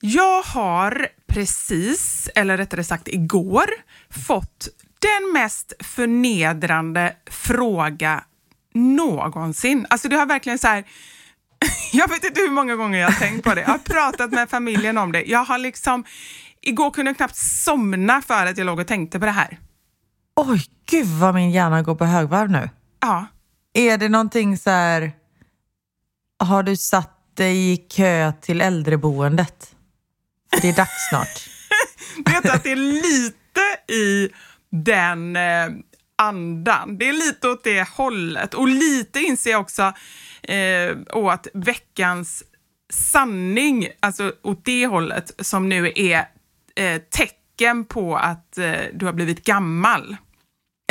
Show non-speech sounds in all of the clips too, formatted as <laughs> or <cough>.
Jag har precis, eller rättare sagt igår, fått den mest förnedrande fråga någonsin. Alltså det har verkligen så här, <laughs> jag vet inte hur många gånger jag har tänkt på det. Jag har pratat med familjen om det. Jag har liksom, igår kunde jag knappt somna för att jag låg och tänkte på det här. Oj, gud vad min hjärna går på högvarv nu. Ja. Är det någonting så här, har du satt dig i kö till äldreboendet? Det är dags snart. <laughs> Vet du att det är lite i den eh, andan. Det är lite åt det hållet. Och lite inser jag också eh, åt veckans sanning, alltså åt det hållet, som nu är eh, tecken på att eh, du har blivit gammal.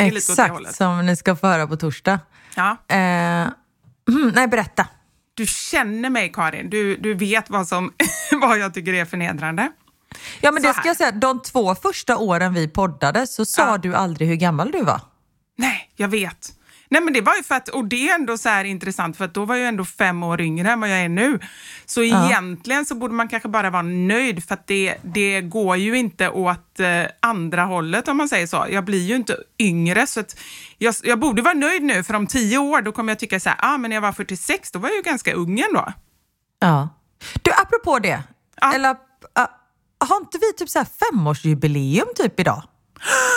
Exakt som ni ska få höra på torsdag. Ja. Eh, mm, nej, berätta. Du känner mig, Karin. Du, du vet vad, som, <laughs> vad jag tycker är förnedrande. Ja, men Så det ska här. jag säga, de två första åren vi poddade så sa Ja. du aldrig hur gammal du var. Nej, jag vet. Nej, men det var ju för att, och det är ändå så här intressant, för att då var jag ändå fem år yngre än vad jag är nu. Så egentligen så borde man kanske bara vara nöjd, för att det, det går ju inte åt eh, andra hållet om man säger så. Jag blir ju inte yngre, så att jag, jag borde vara nöjd nu, för om tio år då kommer jag tycka så här, ah, men när jag var 46, då var jag ju ganska ung ändå. Ja. Du, apropå det. Ja. Eller, uh, har inte vi typ så här femårsjubileum typ idag?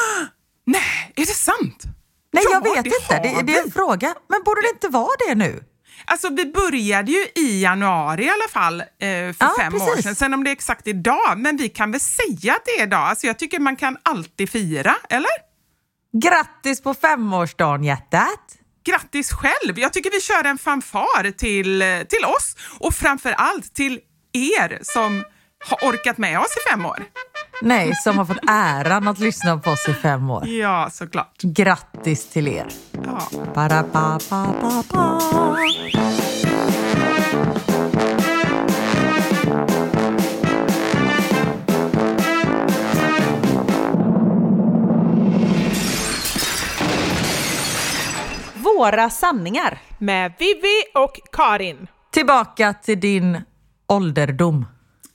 <gasps> Nej, är det sant? Nej, Ja, jag vet det inte. Det, det är en fråga. Men borde det inte vara det nu? Alltså vi började ju i januari i alla fall eh, för Ja, fem år precis. sedan. Sen om det är exakt idag, men vi kan väl säga att det är idag. Alltså jag tycker man kan alltid fira, eller? Grattis på femårsdagen, hjärtat! Grattis själv! Jag tycker vi kör en fanfar till, till oss och framför allt till er som har orkat med oss i fem år. Nej, som har fått äran att lyssna på oss i fem år. Ja, såklart. Grattis till er! Ja. Våra sanningar. med Vivi och Karin. Tillbaka till din ålderdom.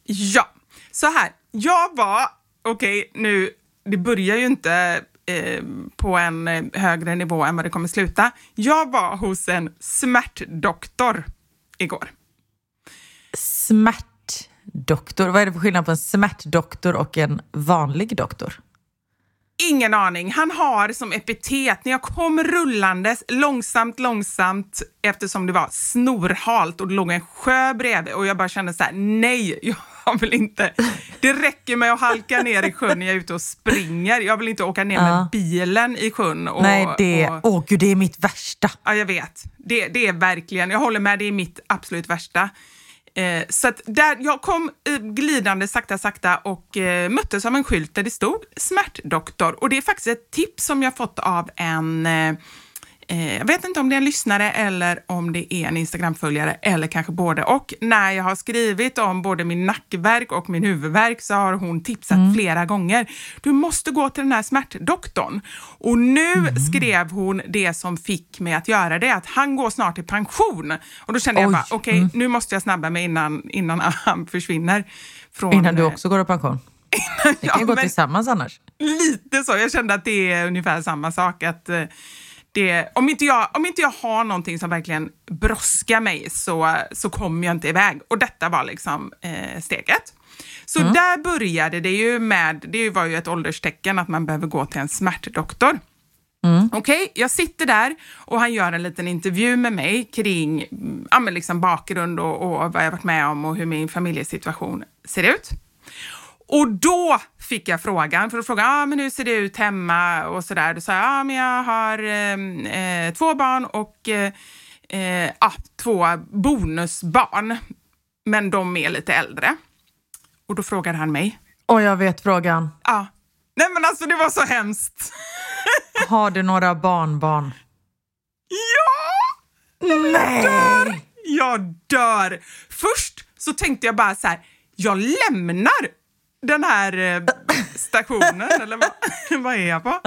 Ja, så här. Jag var, okej nu, det börjar ju inte eh, på en eh, högre nivå än vad det kommer sluta. Jag var hos en smärtdoktor igår. Smärtdoktor. Vad är det för skillnad på en smärtdoktor och en vanlig doktor? Ingen aning. Han har som epitet, när jag kom rullandes långsamt, långsamt eftersom det var snorhalt och det låg en sjö bredvid och jag bara kände så här, nej, jag vill inte. Det räcker med att halka ner i sjön när jag är ute och springer. Jag vill inte åka ner med bilen i sjön. Och, Nej, det... och- Åh gud, det är mitt värsta. Ja, jag vet. Det, det är verkligen, jag håller med, det är mitt absolut värsta. Eh, så där, jag kom eh, glidande sakta, sakta och eh, möttes av en skylt där det stod smärtdoktor. Och det är faktiskt ett tips som jag fått av en Eh, jag vet inte om det är en lyssnare eller om det är en Instagram-följare eller kanske både och. När jag har skrivit om både min nackvärk och min huvudvärk så har hon tipsat flera gånger. Du måste gå till den här smärtdoktorn. Och nu skrev hon det som fick mig att göra det, att han går snart i pension. Och då kände jag Oj. bara, okej, nu måste jag snabba mig innan, innan han försvinner. Från, Innan du eh, också går i pension. <laughs> Vi ja, kan ju gå men- tillsammans annars. Lite så. Jag kände att det är ungefär samma sak. Att eh, det, om, inte jag, om inte jag har någonting som verkligen brådskar mig så, så kommer jag inte iväg. Och detta var liksom eh, steget. Så där började det ju med, det var ju ett ålderstecken att man behöver gå till en smärtdoktor. Okej, jag sitter där och han gör en liten intervju med mig kring mm, ja, men liksom bakgrund och, och vad jag varit med om och hur min familjesituation ser ut. Och då fick jag frågan, för att fråga ah, men hur ser det ut hemma och sådär. Då sa jag ah, men jag har eh, eh, två barn och eh, eh, ah, två bonusbarn, men de är lite äldre. Och då frågade han mig, Och jag vet frågan. ah, nej men alltså det var så hemskt. <laughs> Har du några barnbarn? Ja! Nej! Jag dör! Först så tänkte jag bara så här, jag lämnar den här eh, stationen, <laughs> eller vad, <laughs> vad är jag på?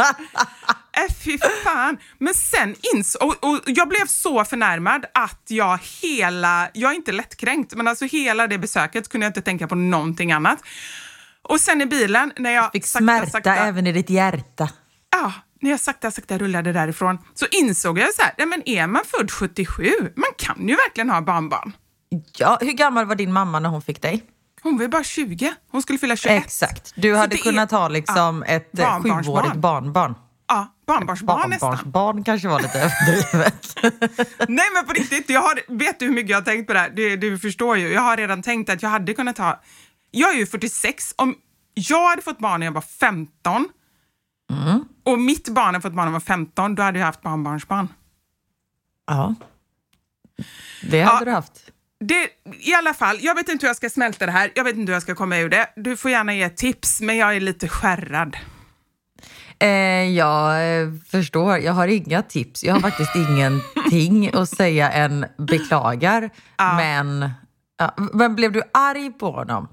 Äh, fy fan. Men sen ins och, och jag blev så förnärmad att jag hela, jag är inte lättkränkt, men alltså hela det besöket kunde jag inte tänka på någonting annat. Och sen i bilen när jag Fick sakta, smärta sakta, även i ditt hjärta. ja, när jag sakta, sakta rullade därifrån så insåg jag så här, nej men är man född 77, man kan ju verkligen ha barnbarn. Ja, hur gammal var din mamma när hon fick dig? Hon var ju bara 20, hon skulle fylla 21. Exakt. Du hade kunnat är- ha liksom ett eh, barnbarnsbarn. sjuårigt barnbarn. Ja, barnbarnsbarn nästan. Barnbarnsbarn kanske var lite <laughs> överdrivet. <laughs> Nej men på riktigt, jag har, vet du hur mycket jag har tänkt på det här? Du, du förstår ju, jag har redan tänkt att jag hade kunnat ha... Jag är ju 46, om jag hade fått barn när jag var 15 Mm. och mitt barn hade fått barn när jag var 15, då hade jag haft barnbarnsbarn. ja. Det hade Ja. du haft. Det, I alla fall, jag vet inte hur jag ska smälta det här, jag vet inte hur jag ska komma ur det. Du får gärna ge tips, men jag är lite skärrad. Eh, jag eh, förstår. Jag har inga tips. Jag har faktiskt <laughs> ingenting att säga än beklagar. Men, ja, men blev du arg på honom?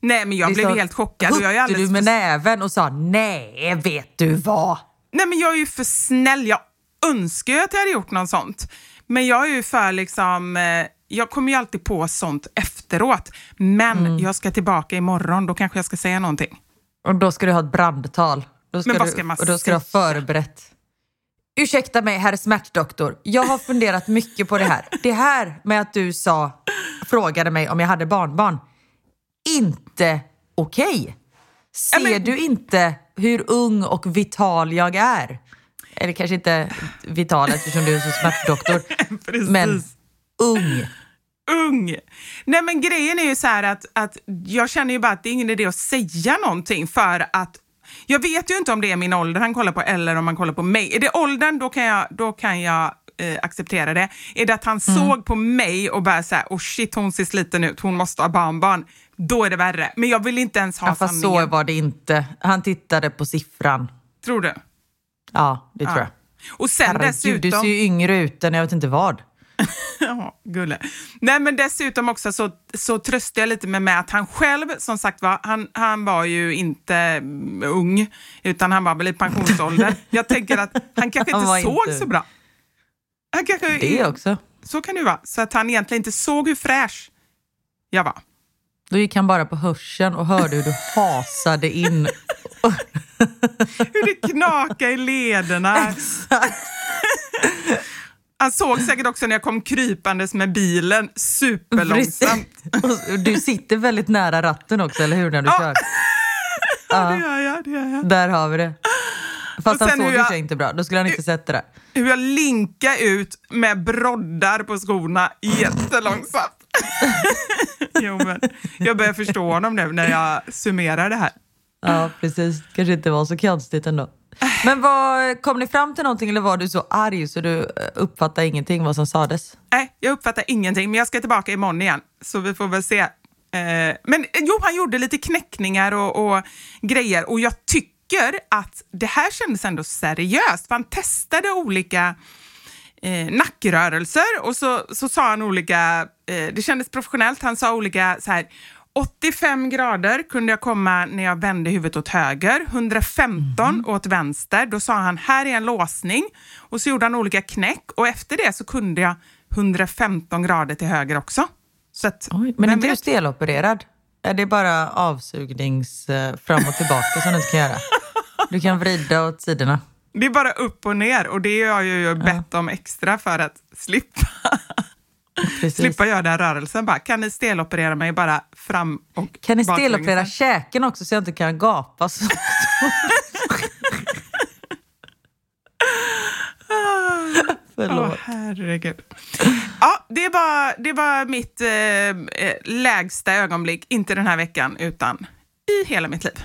Nej, men jag blev Liksom, helt chockad. Och jag är alldeles du med för näven och sa nej, vet du vad? Nej, men jag är ju för snäll. Jag önskar ju att jag hade gjort något sånt. Men jag är ju för liksom... Eh, jag kommer ju alltid på sånt efteråt. Men Mm. jag ska tillbaka imorgon, då kanske jag ska säga någonting. Och då ska du ha ett brandtal. Men vad du, ska man och då ska du ha förberett. Ursäkta mig, herr smärtdoktor. Jag har funderat mycket på det här. Det här med att du sa, frågade mig om jag hade barnbarn. Inte okej. Ser Ja, men- du inte hur ung och vital jag är? Eller kanske inte vital eftersom du är så smärtdoktor. <laughs> Men ung. Ung! Nej, men grejen är ju så här att, att jag känner ju bara att det är ingen idé att säga någonting för att jag vet ju inte om det är min ålder han kollar på eller om han kollar på mig. Är det åldern, då kan jag, då kan jag eh, acceptera det. Är det att han Mm. såg på mig och bara så här, oh shit, hon ser sliten ut, hon måste ha barnbarn. Då är det värre. Men jag vill inte ens ha Ja, fast sanningen. så var det inte. Han tittade på siffran. Tror du? Ja, det tror Ja. jag. Och sen Herregud, dessutom... du ser ju yngre ut än jag vet inte vad. <laughs> Ja, gulle. Nej, men dessutom också så, så tröstar jag lite med, med att han själv, som sagt var, han, han var ju inte mm, ung, utan han var väl i pensionsåldern. <laughs> jag tänker att han kanske Han inte var såg inte- så bra. Han kanske, Det också. Så kan det ju vara. Så att han egentligen inte såg hur fräsch jag var. Då gick han bara på hörseln och hörde hur du <laughs> hasade in. Hur det knakade i lederna. Han såg säkert också när jag kom krypandes med bilen superlångsamt. Du sitter väldigt nära ratten också, eller hur? När du Ja. kör. <laughs> Ja, det gör jag. Det gör jag. Där har vi det. Fast han såg hur ju sig inte bra. Då skulle han inte sett det hur jag linkar ut med broddar på skorna jättelångsamt. <laughs> jo, men jag börjar förstå honom nu när jag summerar det här. Ja, precis. Kanske inte var så konstigt ändå. Men vad, kom ni fram till någonting eller var du så arg så du eh, uppfattade ingenting vad som sades? Nej, jag uppfattar ingenting, men jag ska tillbaka imorgon igen, så vi får väl se. Eh, men eh, jo, han gjorde lite knäckningar och, och grejer och jag tycker att det här kändes ändå seriöst, för han testade olika eh, nackrörelser och så, så sa han olika, eh, det kändes professionellt, han sa olika så här 85 grader kunde jag komma när jag vände huvudet åt höger, 115 åt vänster. Då sa han här är en låsning och så gjorde han olika knäck och efter det så kunde jag 115 grader till höger också. Så att, Oj, men är inte du stelopererad? Är det bara avsugnings eh, fram och tillbaka som du inte kan göra? Du kan vrida åt sidorna. Det är bara upp och ner och det har jag ju bett om extra för att slippa, Precis. slippa göra den rörelsen. Bara, kan ni steloperera mig bara fram och Kan ni steloperera käken också så jag inte kan gapa? Så. <laughs> Åh, Förlåt. herregud. Ja, det var, det var mitt eh, eh, lägsta ögonblick, inte den här veckan, utan i hela mitt liv.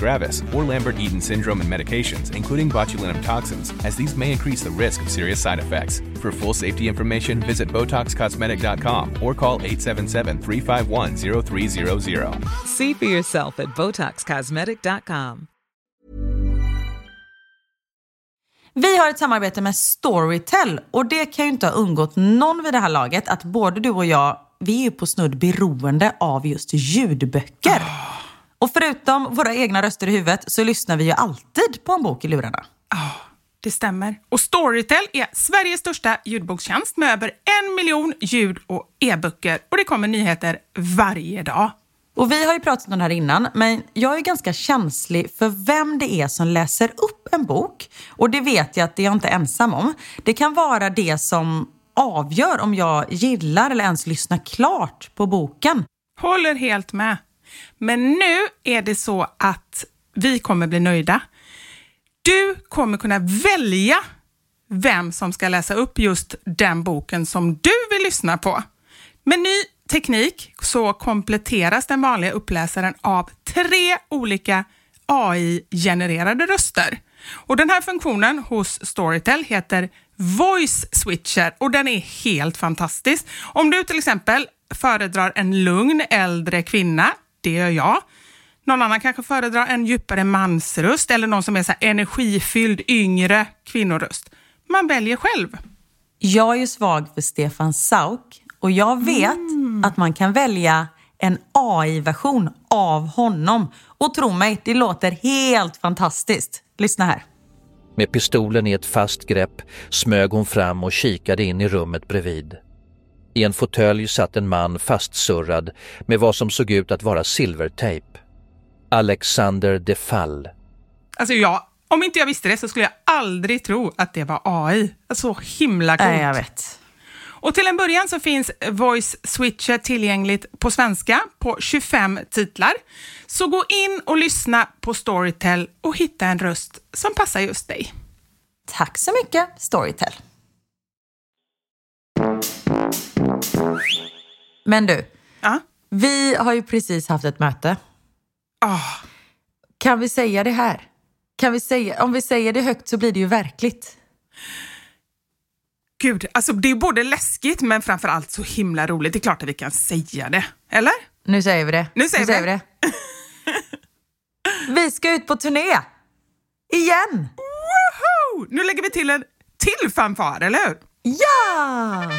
gravis, or Lambert-Eaton syndrome and medications, including botulinum toxins, as these may increase the risk of serious side effects. For full safety information, visit BotoxCosmetic.com or call 877-351-0300. See for yourself at BotoxCosmetic.com. Vi har ett samarbete med Storytel och det kan ju inte ha undgått någon vid det här laget att både du och jag, vi är ju på snudd beroende av just ljudböcker. Och förutom våra egna röster i huvudet så lyssnar vi ju alltid på en bok i lurarna. Det stämmer. Och Storytel är Sveriges största ljudbokstjänst med över en miljon ljud och e-böcker och det kommer nyheter varje dag. Och vi har ju pratat om det här innan, men jag är ganska känslig för vem det är som läser upp en bok. Och det vet jag att det är jag inte ensam om. Det kan vara det som avgör om jag gillar eller ens lyssnar klart på boken. Håller helt med. Men nu är det så att vi kommer bli nöjda. Du kommer kunna välja vem som ska läsa upp just den boken som du vill lyssna på. Med ny teknik så kompletteras den vanliga uppläsaren av tre olika AI-genererade röster. Och den här funktionen hos Storytel heter Voice Switcher och den är helt fantastisk. Om du till exempel föredrar en lugn äldre kvinna, det gör jag, någon annan kanske föredrar en djupare mansröst eller någon som är så här energifylld yngre kvinnoröst. Man väljer själv. Jag är ju svag för Stefan Sauk och jag vet att man kan välja en AI-version av honom. Och tro mig, det låter helt fantastiskt. Lyssna här. Med pistolen i ett fast grepp smög hon fram och kikade in i rummet bredvid. I en fåtölj satt en man fastsurrad med vad som såg ut att vara silvertejp. Alexander de Fall. Alltså jag, om inte jag visste det så skulle jag aldrig tro att det var AI. Så himla coolt. Nej, jag vet. Och till en början så finns Voice Switcher tillgängligt på svenska på 25 titlar. Så gå in och lyssna på Storytel och hitta en röst som passar just dig. Tack så mycket, Storytel. Men du, Ja. vi har ju precis haft ett möte. Ah, Kan vi säga det här? Kan vi säga, om vi säger det högt så blir det ju verkligt. gud, alltså det är både läskigt men framför allt så himla roligt. Det är klart att vi kan säga det. Eller? Nu säger vi det. Nu säger vi vi det. vi ska ut på turné! Igen! Woho! Nu lägger vi till en till fanfar, eller hur? Ja!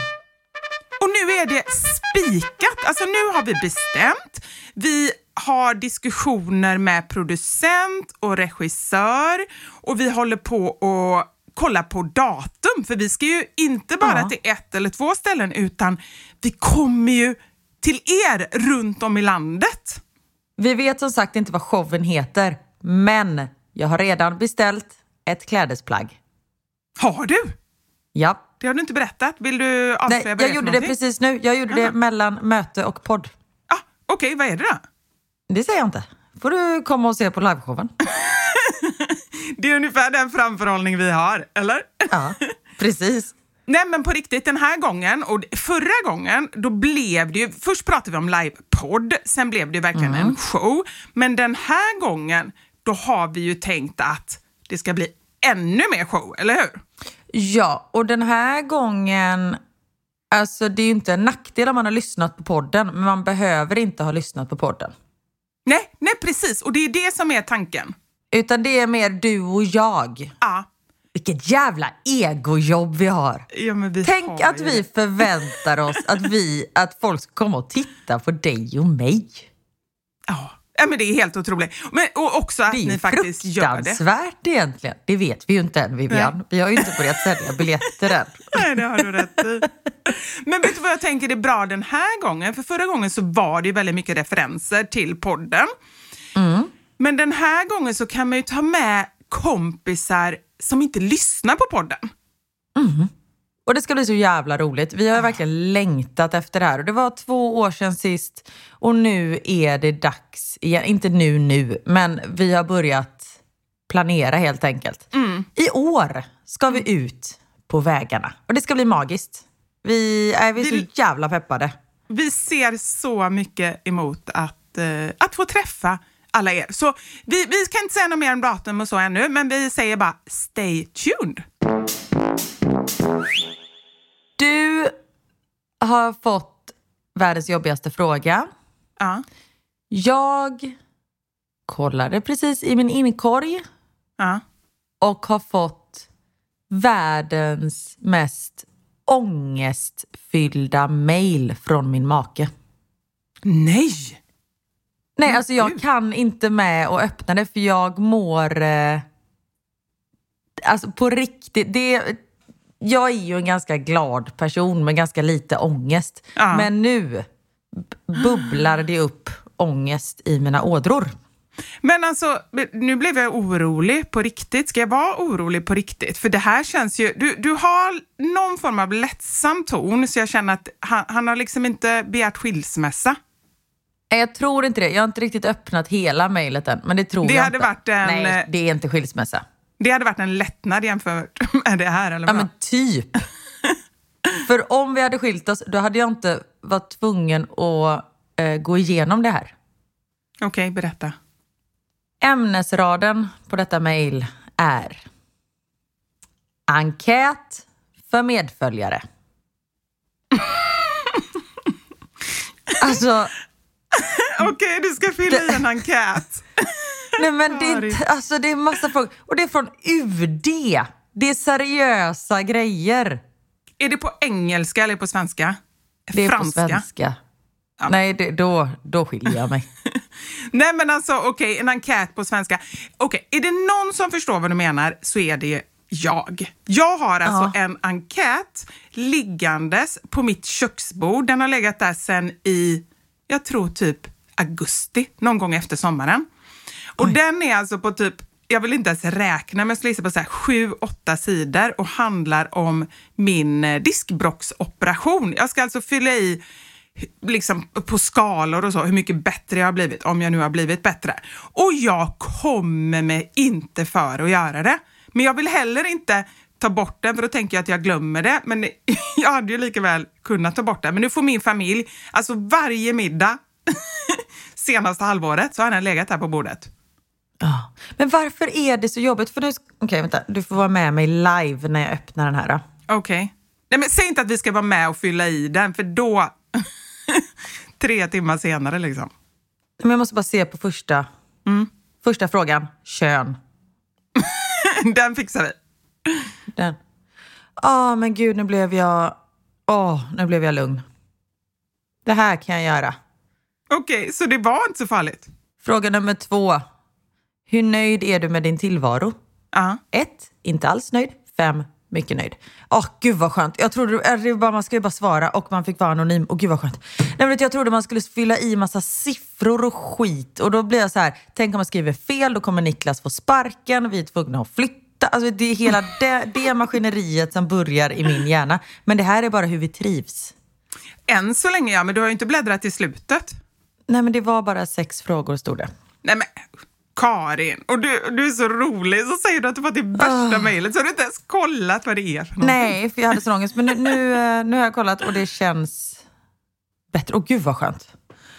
Nu är det spikat. Alltså nu har vi bestämt. Vi har diskussioner med producent och regissör och vi håller på att kolla på datum för vi ska ju inte bara Ja. till ett eller två ställen utan vi kommer ju till er runt om i landet. Vi vet som sagt inte vad showen heter, men jag har redan beställt ett klädesplagg. Har du? Ja. Det har du inte berättat. Vill du avslöja Nej, jag det gjorde det precis nu. Jag gjorde det Aha. mellan möte och podd. Ah, Okej, vad är det då? Det säger jag inte. får du komma och se på liveshowen. <laughs> Det är ungefär den framförhållning vi har, eller? Ja, precis. <laughs> Nej men på riktigt, den här gången och förra gången, då blev det ju, först pratade vi om livepodd, sen blev det verkligen Mm. en show. Men den här gången, då har vi ju tänkt att det ska bli ännu mer show, eller hur? Ja, och den här gången, alltså det är ju inte en nackdel om man har lyssnat på podden, men man behöver inte ha lyssnat på podden. Nej, nej precis, och det är det som är tanken. Utan det är mer du och jag. Ja. Vilket jävla egojobb vi har. Ja, vi Tänk har att ju vi förväntar oss att, vi, att folk ska komma och titta på dig och mig. Ja. Ja, men det är helt otroligt. Men, och också att Det är ni faktiskt gör det. fruktansvärt egentligen. Det vet vi ju inte än Vivian. Vi har ju inte börjat sälja biljetter än. <laughs> Nej, det har du rätt i. Men vet du vad jag tänker är bra den här gången? För förra gången så var det ju väldigt mycket referenser till podden. Men den här gången så kan man ju ta med kompisar som inte lyssnar på podden. Och det ska bli så jävla roligt. Vi har ju verkligen längtat efter det här. Och det var två år sedan sist och nu är det dags igen. Inte nu nu, men vi har börjat planera helt enkelt. I år ska vi ut på vägarna och det ska bli magiskt. Vi är, vi är Vi- så jävla peppade. Vi ser så mycket emot att, eh, att få träffa alla er. Så vi, vi kan inte säga något mer om datum och så ännu, men vi säger bara stay tuned. Du har fått världens jobbigaste fråga. Ja. Jag kollade precis i min inkorg Ja. och har fått världens mest ångestfyllda mail från min make. Nej! Nej, alltså jag kan inte med att öppna det för jag mår... Eh, alltså på riktigt, det... Jag är ju en ganska glad person med ganska lite ångest. Ja. Men nu bubblar det upp ångest i mina ådror. Men alltså, nu blev jag orolig på riktigt. Ska jag vara orolig på riktigt? För det här känns ju... Du, du har någon form av lättsam ton, så jag känner att han, han har liksom inte begärt skilsmässa. Nej, Jag tror inte det. Jag har inte riktigt öppnat hela mejlet än. Men det tror Det jag hade inte. varit en- Nej, det är inte skilsmässa. Det hade varit en lättnad jämfört <laughs> med det här, eller Ja, men typ. För om vi hade skilt oss, då hade jag inte varit tvungen att eh, gå igenom det här. Okej, berätta. Ämnesraden på detta mejl är enkät för medföljare. <laughs> alltså, Okej, du ska fylla i en enkät. <laughs> nej men det är, inte, alltså det är massa frågor. Och det är från UD. Det är seriösa grejer. Är det på engelska eller på svenska? Det är Franska? på svenska. Nej, det, då, då skiljer jag mig. <laughs> Nej men alltså okej, en enkät på svenska. Okej, är det någon som förstår vad du menar så är det jag. Jag har alltså en enkät liggandes på mitt köksbord. Den har legat där sedan i, jag tror typ augusti, någon gång efter sommaren. Och den är alltså på typ, jag vill inte ens räkna, men jag skulle gissa på så här sju, åtta sidor och handlar om min eh, diskbrocksoperation. Jag ska alltså fylla i liksom på skalor och så, hur mycket bättre jag har blivit, om jag nu har blivit bättre. Och jag kommer mig inte för att göra det. Men jag vill heller inte ta bort den, för då tänker jag att jag glömmer det. Men <laughs> jag hade ju lika väl kunnat ta bort den. Men nu får min familj, alltså varje middag <laughs> senaste halvåret så har den legat här på bordet. Ja. Men varför är det så jobbigt? För nu, okej, vänta. Du får vara med mig live när jag öppnar den här. Okej. Nej men säg inte att vi ska vara med och fylla i den, för då... <laughs> tre timmar senare liksom. Men jag måste bara se på första, första frågan. Kön. <laughs> den fixar vi. Den. Ja, men gud, nu blev jag... Åh, nu blev jag lugn. Det här kan jag göra. Okej, så det var inte så farligt? Fråga nummer två. Hur nöjd är du med din tillvaro? Ja. Ett, inte alls nöjd. Fem, mycket nöjd. Åh, gud vad skönt. Jag trodde, äh, det bara, man skulle bara svara och man fick vara anonym. Åh, gud vad skönt. Nej, men jag trodde man skulle fylla i massa siffror och skit. Och då blir jag så här, tänk om man skriver fel, då kommer Niklas få sparken, vi är tvungna att flytta. Alltså, det är hela <laughs> det, det maskineriet som börjar i min hjärna. Men det här är bara hur vi trivs. Än så länge ja, men du har ju inte bläddrat till slutet. Nej, men det var bara sex frågor stod det. Nej men, Karin, och du, du är så rolig, så säger du att du fått det värsta mejlet så har du inte ens kollat vad det är för någonting. Nej, för jag hade sån ångest. Men nu, nu, eh, nu har jag kollat och det känns bättre. Åh gud vad skönt.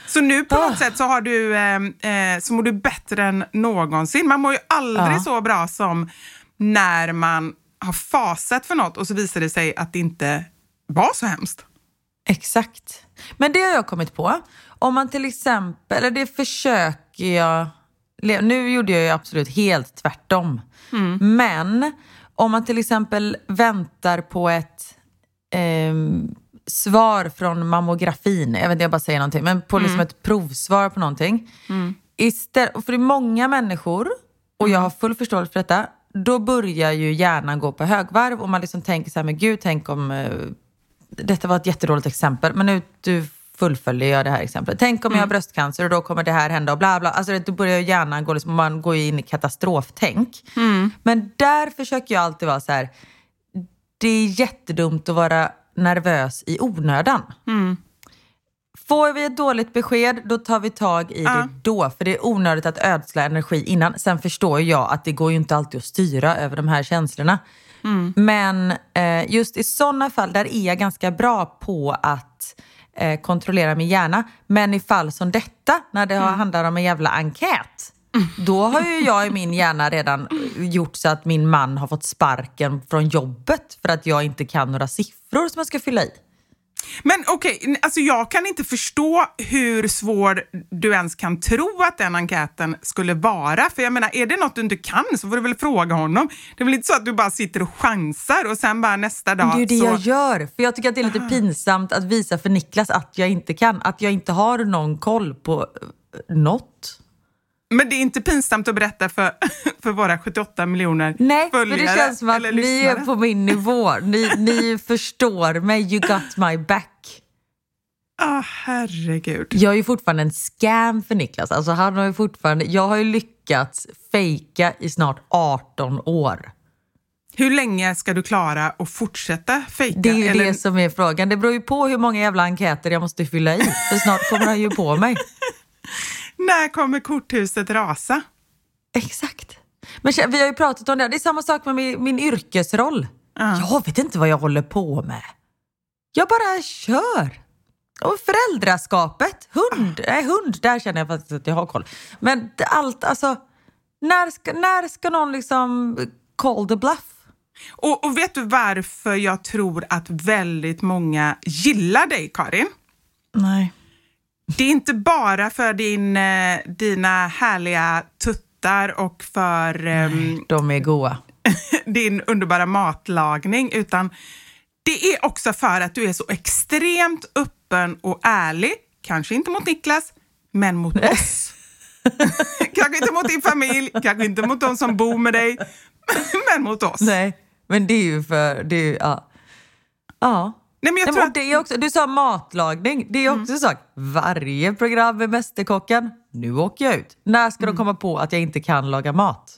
Så nu på Ah. något sätt så, har du, eh, eh, så mår du bättre än någonsin. Man mår ju aldrig Ja. så bra som när man har fasat för något och så visar det sig att det inte var så hemskt. Exakt. Men det har jag kommit på. Om man till exempel, eller det försöker jag... Nu gjorde jag ju absolut helt tvärtom. Men om man till exempel väntar på ett ehm, svar från mammografin, jag vet inte, jag bara säger någonting, men på liksom ett provsvar på någonting. Istället, för det är många människor, och jag har full förståelse för detta, då börjar ju hjärnan gå på högvarv och man liksom tänker så här, men gud, tänk om eh, detta var ett jättedåligt exempel, men nu du fullföljer jag det här exemplet. Tänk om jag har bröstcancer och då kommer det här hända och bla bla. Alltså då börjar hjärnan gå, liksom, man går in i katastroftänk. Men där försöker jag alltid vara så här, det är jättedumt att vara nervös i onödan. Får vi ett dåligt besked, då tar vi tag i det då. För det är onödigt att ödsla energi innan. Sen förstår jag att det går ju inte alltid att styra över de här känslorna. Men eh, just i sådana fall, där är jag ganska bra på att eh, kontrollera min hjärna. Men i fall som detta, när det har handlar om en jävla enkät, då har ju jag i min hjärna redan gjort så att min man har fått sparken från jobbet för att jag inte kan några siffror som jag ska fylla i. Men okej, alltså jag kan inte förstå hur svår du ens kan tro att den enkäten skulle vara. För jag menar, är det något du inte kan så får du väl fråga honom. Det är väl inte så att du bara sitter och chansar och sen bara nästa dag det är ju det så... jag gör. För jag tycker att det är lite pinsamt att visa för Niklas att jag inte kan. Att jag inte har någon koll på eh, något. Men det är inte pinsamt att berätta för, <laughs> för våra 78 miljoner Nej, följare det känns som att ni är på min nivå. Ni, ni <laughs> förstår mig. You got my back. Ah, herregud. Jag är ju fortfarande en scam för Niklas. Alltså han har ju fortfarande, jag har ju lyckats fejka i snart 18 år. Hur länge ska du klara att fortsätta fejka? Det är ju Eller- det som är frågan. Det beror ju på hur många jävla enkäter jag måste fylla i. För snart kommer han ju på mig. <laughs> När kommer korthuset rasa? Exakt. Men vi har ju pratat om det. Det är samma sak med min, min yrkesroll. Jag vet inte vad jag håller på med. Jag bara kör. Och föräldraskapet, hund, nej hund, där känner jag faktiskt att jag har koll. Men allt, alltså, när ska, när ska någon liksom call the bluff? Och, och vet du varför jag tror att väldigt många gillar dig, Karin? Nej. Det är inte bara för din, eh, dina härliga tuttar och för ehm, De är goa. <laughs> din underbara matlagning, utan det är också för att du är så extremt öppen och ärlig. Kanske inte mot Niklas, men mot <laughs> oss. <laughs> kanske inte mot din familj, kanske inte mot de som bor med dig, men mot oss. Nej, men det är ju för... Det är ju, ja. ja. Nej, men jag Nej, tror att, det är också, du sa matlagning, det är också en sak. Varje program med Mästerkocken, nu åker jag ut. När ska de komma på att jag inte kan laga mat?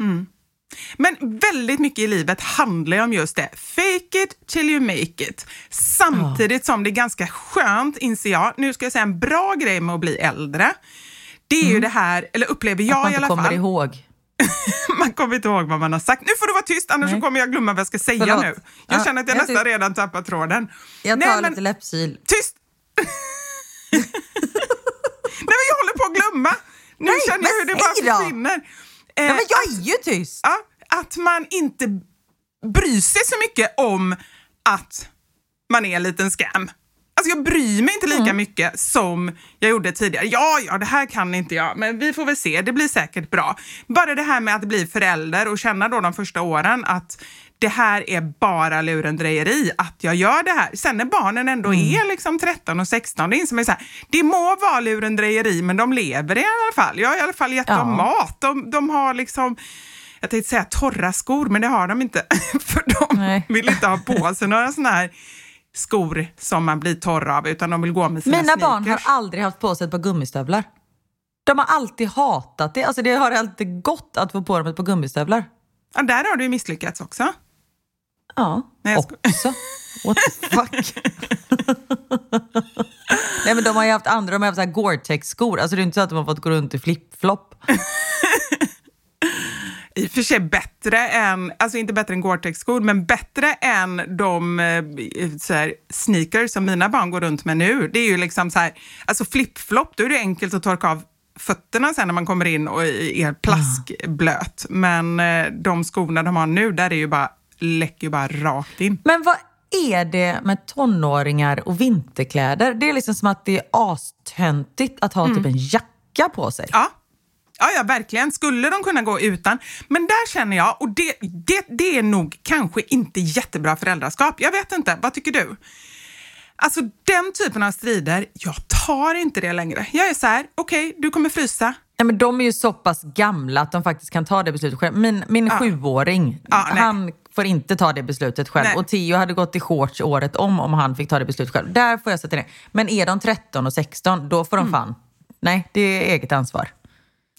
Men väldigt mycket i livet handlar ju om just det. Fake it till you make it. Samtidigt som det är ganska skönt, inser jag, nu ska jag säga en bra grej med att bli äldre. Det är ju det här, eller upplever att jag man i inte alla kommer fall. ihåg. <laughs> Man kommer inte ihåg vad man har sagt. Nu får du vara tyst, annars så kommer jag glömma vad jag ska säga Förlåt. nu. Jag Ja, känner att jag jag nästan tyst. redan tappat tråden. Jag Nej, tar men- lite läppsil. Tyst! <laughs> Nej, men jag håller på att glömma. Nu Nej, känner jag hur det bara försvinner. Eh, Ja, men jag är ju tyst! Ja, att man inte bryr sig så mycket om att man är en liten scam. Alltså jag bryr mig inte lika Mm. mycket som jag gjorde tidigare. Ja, ja, det här kan inte jag, men vi får väl se. Det blir säkert bra. Bara det här med att bli förälder och känna då de första åren att det här är bara lurendrejeri, att jag gör det här. Sen när barnen ändå Mm. är liksom 13 och 16, det inser man så här, det må vara lurendrejeri, men de lever i alla fall. Jag har i alla fall gett Ja. dem mat. De, de har liksom jag tänkte säga torra skor, men det har de inte. <laughs> För de Nej. vill inte ha på sig några såna här skor som man blir torr av, utan de vill gå med sina Mina sneakers. barn har aldrig haft på sig ett par gummistövlar. De har alltid hatat det. Alltså det har alltid gått att få på dem ett par gummistövlar. Ja, där har du misslyckats också. Ja, Nej, också. What the fuck? <laughs> Nej men de har ju haft andra, de har haft Gore-Tex-skor. Alltså det är inte så att de har fått gå runt i flip-flop. <laughs> i och för sig bättre än, alltså inte bättre än Gore-Tex-skor, men bättre än de eh, så här, sneakers som mina barn går runt med nu. Det är ju liksom så här, alltså flip-flop, då är det enkelt att torka av fötterna sen när man kommer in och är plaskblöt. Men eh, de skorna de har nu, där är ju bara, läcker ju bara rakt in. Men vad är det med tonåringar och vinterkläder? Det är liksom som att det är astöntigt att ha typ en jacka på sig. Ja. Ja, ja, verkligen. Skulle de kunna gå utan? Men där känner jag, och det, det, det är nog kanske inte jättebra föräldraskap. Jag vet inte. Vad tycker du? Alltså den typen av strider, jag tar inte det längre. Jag är så här, okej, okay, du kommer frysa. Ja, men de är ju så pass gamla att de faktiskt kan ta det beslutet själv. Min, min Ja. sjuåring, Ja, nej. han får inte ta det beslutet själv. Nej. Och Theo hade gått i shorts året om om han fick ta det beslutet själv. Där får jag sätta ner. Men är de 13 och 16, då får de Mm. fan... Nej, det är eget ansvar.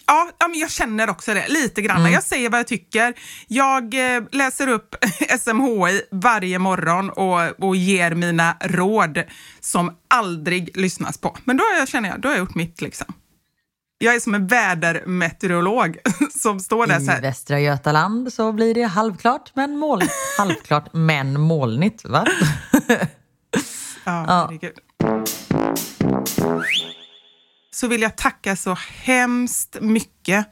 Ja, ja men jag känner också det lite grann. Mm. Jag säger vad jag tycker. Jag eh, läser upp <laughs> SMHI varje morgon och, och ger mina råd som aldrig lyssnas på. Men då jag, känner jag, då har jag gjort mitt liksom. Jag är som en vädermeteorolog <laughs> som står där så I här. Västra Götaland så blir det halvklart men moln. <laughs> halvklart men molnigt. Va? Ja, herregud. Så vill jag tacka så hemskt mycket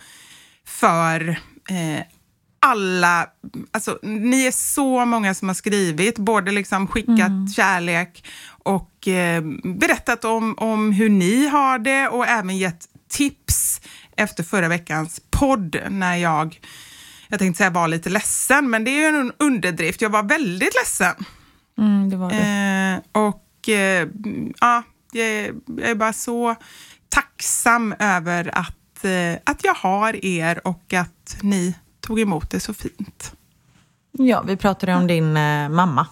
för eh, alla, alltså ni är så många som har skrivit, både liksom skickat kärlek och eh, berättat om, om hur ni har det och även gett tips efter förra veckans podd när jag, jag tänkte säga var lite ledsen, men det är ju en underdrift. Jag var väldigt ledsen. Mm, det var det. Eh, och eh, ja, jag, är- jag är bara så tacksam över att, eh, att jag har er och att ni tog emot det så fint. Ja, vi pratade om din eh, mamma.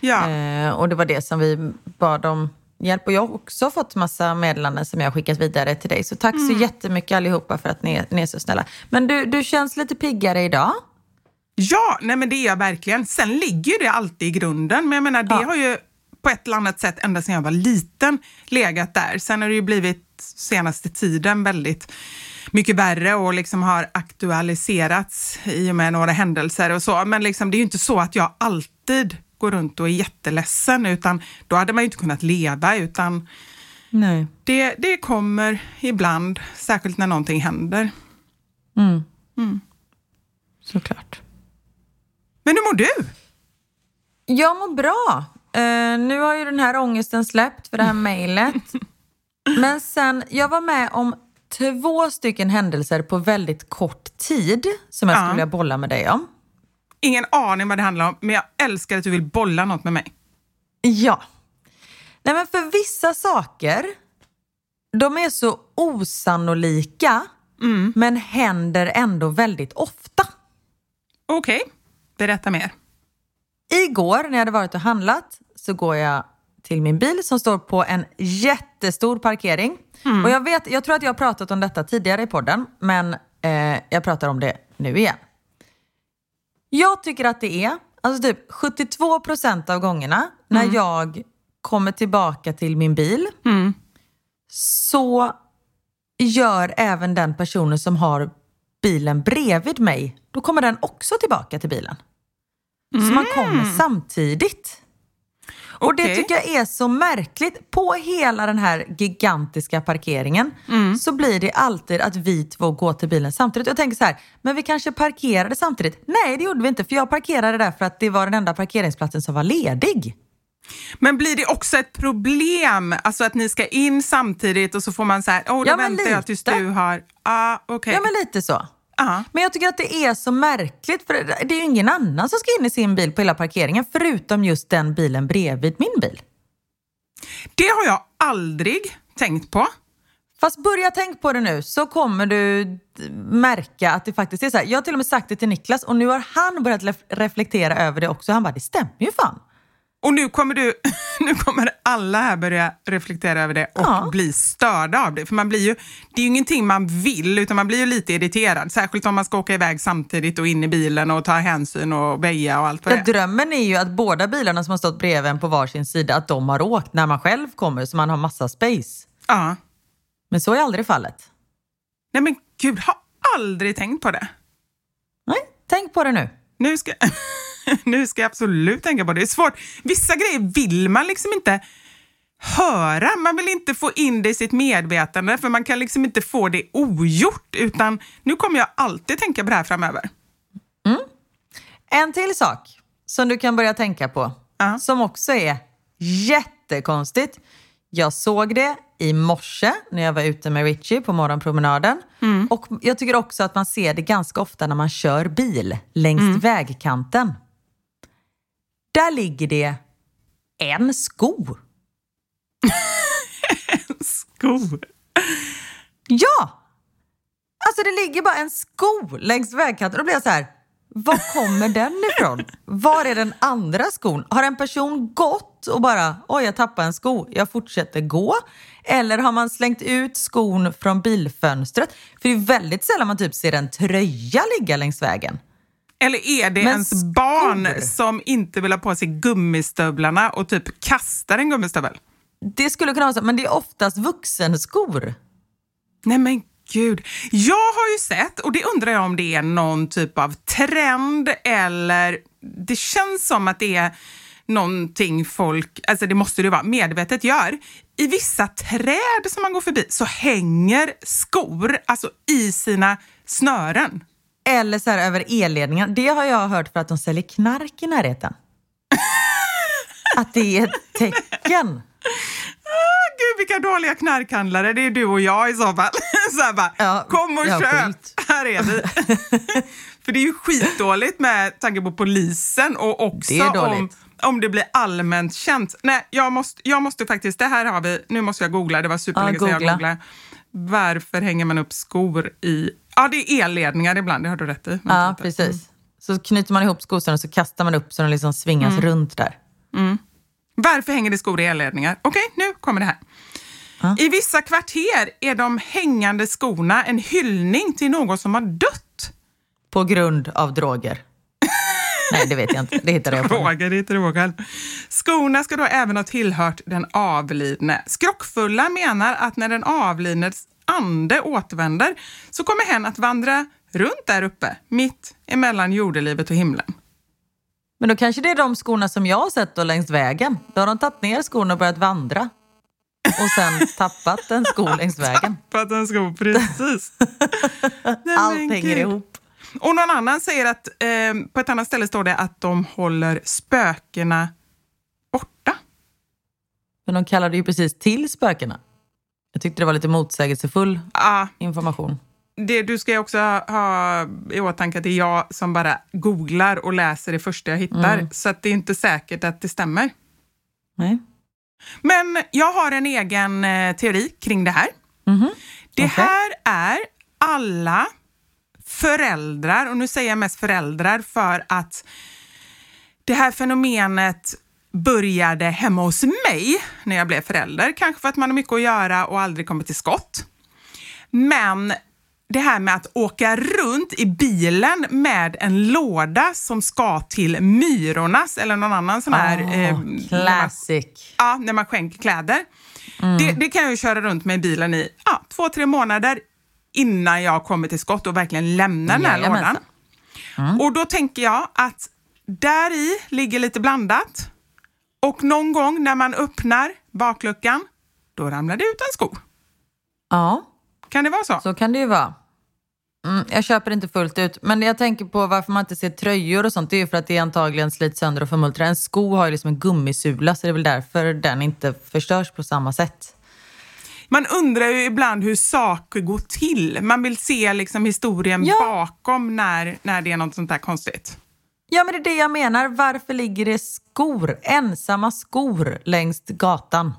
Ja. Eh, och det var det som vi bad om hjälp. Och jag har också fått massa meddelanden som jag har skickat vidare till dig. Så tack så jättemycket allihopa för att ni, är- ni är så snälla. Men du, du känns lite piggare idag. Ja, nej men det är jag verkligen. Sen ligger det alltid i grunden, men jag menar det Ja. har ju på ett eller annat sätt ända sedan jag var liten legat där. Sen har det ju blivit senaste tiden väldigt mycket värre och liksom har aktualiserats i och med några händelser och så. Men liksom, det är ju inte så att jag alltid går runt och är jätteledsen, utan då hade man ju inte kunnat leva, utan Nej. det, det kommer ibland, särskilt när någonting händer. Såklart. Men hur mår du? Jag mår bra. Eh, nu har ju den här ångesten släppt för det här mejlet. <laughs> Men sen, jag var med om två stycken händelser på väldigt kort tid som jag Ja. skulle vilja bolla med dig om. Ingen aning vad det handlar om, men jag älskar att du vill bolla något med mig. Ja. Nej men för vissa saker, de är så osannolika men händer ändå väldigt ofta. Okej, berätta mer. Igår när jag hade varit och handlat så går jag till min bil som står på en jättestor parkering. Och jag, vet, jag tror att jag har pratat om detta tidigare i podden, men eh, jag pratar om det nu igen. Jag tycker att det är, alltså typ 72 procent av gångerna när jag kommer tillbaka till min bil så gör även den personen som har bilen bredvid mig, då kommer den också tillbaka till bilen. Så man kommer samtidigt. Och det tycker jag är så märkligt. På hela den här gigantiska parkeringen så blir det alltid att vi två går till bilen samtidigt. Jag tänker så här, men vi kanske parkerade samtidigt? Nej, det gjorde vi inte. För jag parkerade där för att det var den enda parkeringsplatsen som var ledig. Men blir det också ett problem, alltså att ni ska in samtidigt och så får man så här, åh, då Ja, väntar jag tills lite. du har... Ah, okej. Ja, men lite så. Ja. Men jag tycker att det är så märkligt, för det är ju ingen annan som ska in i sin bil på hela parkeringen, förutom just den bilen bredvid min bil. Det har jag aldrig tänkt på. Fast börja tänk på det nu så kommer du märka att det faktiskt är så här. Jag har till och med sagt det till Niklas och nu har han börjat reflektera över det också. Han bara, det stämmer ju fan. Och nu kommer, du, <laughs> nu kommer alla här börja reflektera över det och Ja. bli störda av det. För man blir ju, det är ju ingenting man vill, utan man blir ju lite irriterad. Särskilt om man ska åka iväg samtidigt och in i bilen och ta hänsyn och väja och allt vad det drömmen är ju att båda bilarna som har stått bredvid en på varsin sida, att de har åkt när man själv kommer så man har massa space. Ja. Men så är aldrig fallet. Nej men gud, har aldrig tänkt på det. Nej, Tänk på det nu. Nu ska, <laughs> <laughs> nu ska jag absolut tänka på det. Det är svårt. Vissa grejer vill man liksom inte höra. Man vill inte få in det i sitt medvetande för man kan liksom inte få det ogjort. Utan nu kommer jag alltid tänka på det här framöver. En till sak som du kan börja tänka på, som också är jättekonstigt. Jag såg det i morse när jag var ute med Richie på morgonpromenaden. Och jag tycker också att man ser det ganska ofta när man kör bil längs vägkanten. Där ligger det en sko. <laughs> Sko? Ja! Alltså det ligger bara en sko längs vägkanten. Då blir jag så här, var kommer den ifrån? Var är den andra skon? Har en person gått och bara, oj jag tappade en sko, jag fortsätter gå? Eller har man slängt ut skon från bilfönstret? För det är väldigt sällan man typ ser en tröja ligga längs vägen. Eller är det Men ens barn skor? som inte vill ha på sig gummistövlarna och typ kastar en gummistövel? Det skulle kunna vara så, men det är oftast vuxenskor. Nej men gud. Jag har ju sett, och det undrar jag om det är någon typ av trend eller det känns som att det är någonting folk, alltså det måste det vara, medvetet gör. I vissa träd som man går förbi så hänger skor, alltså i sina snören. Eller så här över elledningar. Det har jag hört för att de säljer knark i närheten. <laughs> att det är ett tecken. Ah, gud vilka dåliga knarkhandlare, det är du och jag i så fall. <laughs> Så här bara, Ja, kom och köp, sjukt. här är vi. <laughs> För det är ju skitdåligt med tanke på polisen och också om, om det blir allmänt känt. Nej, jag måste, jag måste faktiskt, det här har vi, nu måste jag googla, det var superlänge Ja, sedan jag googla. googlade. Varför hänger man upp skor i, ja det är elledningar ibland, det har du rätt i. Ja, precis. Så knyter man ihop skosarna och så kastar man upp så de liksom svingas runt där. Varför hänger det skor i elledningar? Okej, nu kommer det här. I vissa kvarter är de hängande skorna en hyllning till någon som har dött. På grund av droger. Nej, det vet jag inte. Det hittade jag på. Roger, det är Roger. Skorna ska då även ha tillhört den avlidne. Skrockfulla menar att när den avlidnes ande återvänder så kommer hen att vandra runt där uppe, mitt emellan jordelivet och himlen. Men då kanske det är de skorna som jag har sett då längs vägen. Då har de tagit ner skorna och börjat vandra. Och sen <laughs> tappat en sko längs vägen. Att den ska precis. Allt hänger ihop. Och någon annan säger att eh, på ett annat ställe står det att de håller spökena borta. Men de kallade ju precis till spökena. Jag tyckte det var lite motsägelsefull Ah, information. det, du ska ju också ha, i åtanke att det är jag som bara googlar och läser det första jag hittar. Så att det är inte säkert att det stämmer. Nej. Men jag har en egen eh, teori kring det här. Det här är alla föräldrar, och nu säger jag mest föräldrar för att det här fenomenet började hemma hos mig när jag blev förälder. Kanske för att man har mycket att göra och aldrig kommer till skott. Men det här med att åka runt i bilen med en låda som ska till Myrornas eller någon annan sån här... Åh, eh, när man- classic. Ja, när man skänker kläder. Det, det kan jag ju köra runt med i bilen i ja, två, tre månader innan jag kommer till skott och verkligen lämnar den här lådan. Och då tänker jag att där i ligger lite blandat. Och någon gång när man öppnar bakluckan, då ramlar det ut en sko. Ja, Kan det vara så? så kan det ju vara. Mm, jag köper inte fullt ut. Men jag tänker på varför man inte ser tröjor och sånt. Det är ju för att det antagligen slits sönder och förmultrar. En sko har ju liksom en gummisula så det är väl därför den inte förstörs på samma sätt. Man undrar ju ibland hur saker går till. Man vill se liksom historien Ja. bakom när, när det är något sånt där konstigt. Ja, men det är det jag menar. Varför ligger det skor, ensamma skor längs gatan?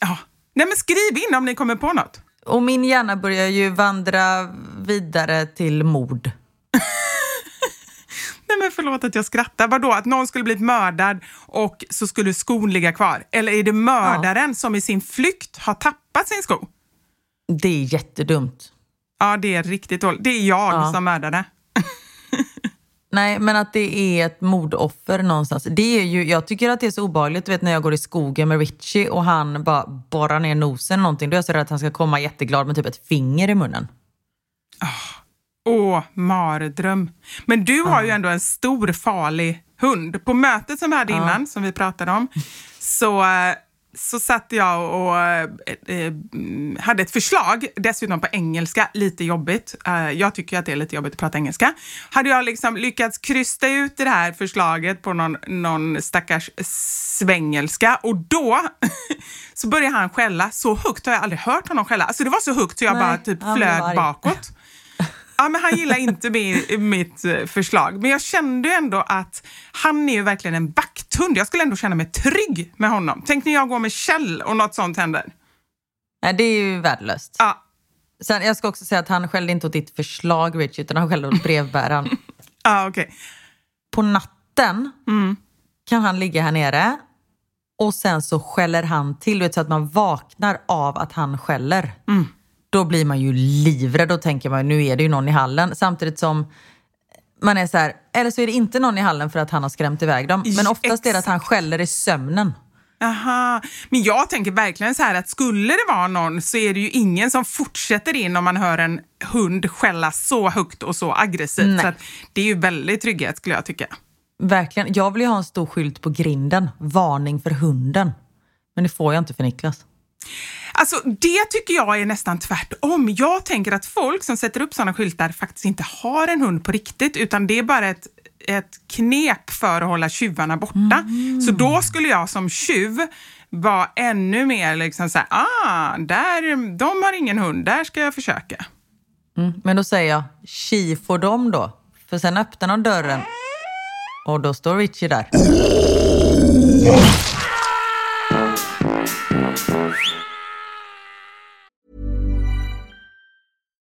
Ja. Nej, men skriv in om ni kommer på något. Och min hjärna börjar ju vandra vidare till mord. <laughs> Nej men förlåt att jag skrattar. Vadå, att någon skulle blivit mördad och så skulle skon ligga kvar? Eller är det mördaren som i sin flykt har tappat sin sko? Det är jättedumt. Ja, det är riktigt dåligt. Det är jag Ja. som mördade. <laughs> Nej, men att det är ett mordoffer någonstans. Det är ju, jag tycker att det är så obehagligt du vet, när jag går i skogen med Richie och han bara borrar ner nosen någonting. Då är jag så rädd att han ska komma jätteglad med typ ett finger i munnen. Åh, mardröm. Men du har ju ändå en stor farlig hund. På mötet som vi hade innan, som vi pratade om, så, eh, så satt jag och eh, eh, hade ett förslag, dessutom på engelska, lite jobbigt. Eh, jag tycker att det är lite jobbigt att prata engelska. Hade jag liksom lyckats krysta ut det här förslaget på någon, någon stackars svengelska och då <laughs> så började han skälla. Så högt har jag aldrig hört honom skälla. Alltså det var så högt så jag Nej, bara typ flög bakåt. <laughs> Ja, men han gillar inte min, mitt eh, förslag. Men jag kände ändå att han är ju verkligen en vakthund. Jag skulle ändå känna mig trygg med honom. Tänk när jag går med Kjell och något sånt händer. Nej, det är ju värdelöst. Ja, Sen, jag ska också säga att han skällde inte åt ditt förslag, Rich, utan han skällde åt brevbäraren. <laughs> ja okej. På natten Mm. kan han ligga här nere och sen så skäller han till, vet, så att man vaknar av att han skäller. Mm. Då blir man ju livrädd och tänker man nu är det ju någon i hallen. Samtidigt som man är så här, eller så är det inte någon i hallen för att han har skrämt iväg dem. Men oftast är det att han skäller i sömnen. Aha. Men jag tänker verkligen så här att skulle det vara någon så är det ju ingen som fortsätter in om man hör en hund skälla så högt och så aggressivt. Nej. Så det är ju väldigt trygghet skulle jag tycka. Verkligen. Jag vill ju ha en stor skylt på grinden. Varning för hunden. Men det får jag inte för Niklas. Alltså det tycker jag är nästan tvärtom. Jag tänker att folk som sätter upp sådana skyltar faktiskt inte har en hund på riktigt utan det är bara ett, ett knep för att hålla tjuvarna borta. Så då skulle jag som tjuv vara ännu mer liksom såhär, ah, där, de har ingen hund, där ska jag försöka. Mm. Men då säger jag, tji får dem då. För sen öppnar de dörren och då står Richie där.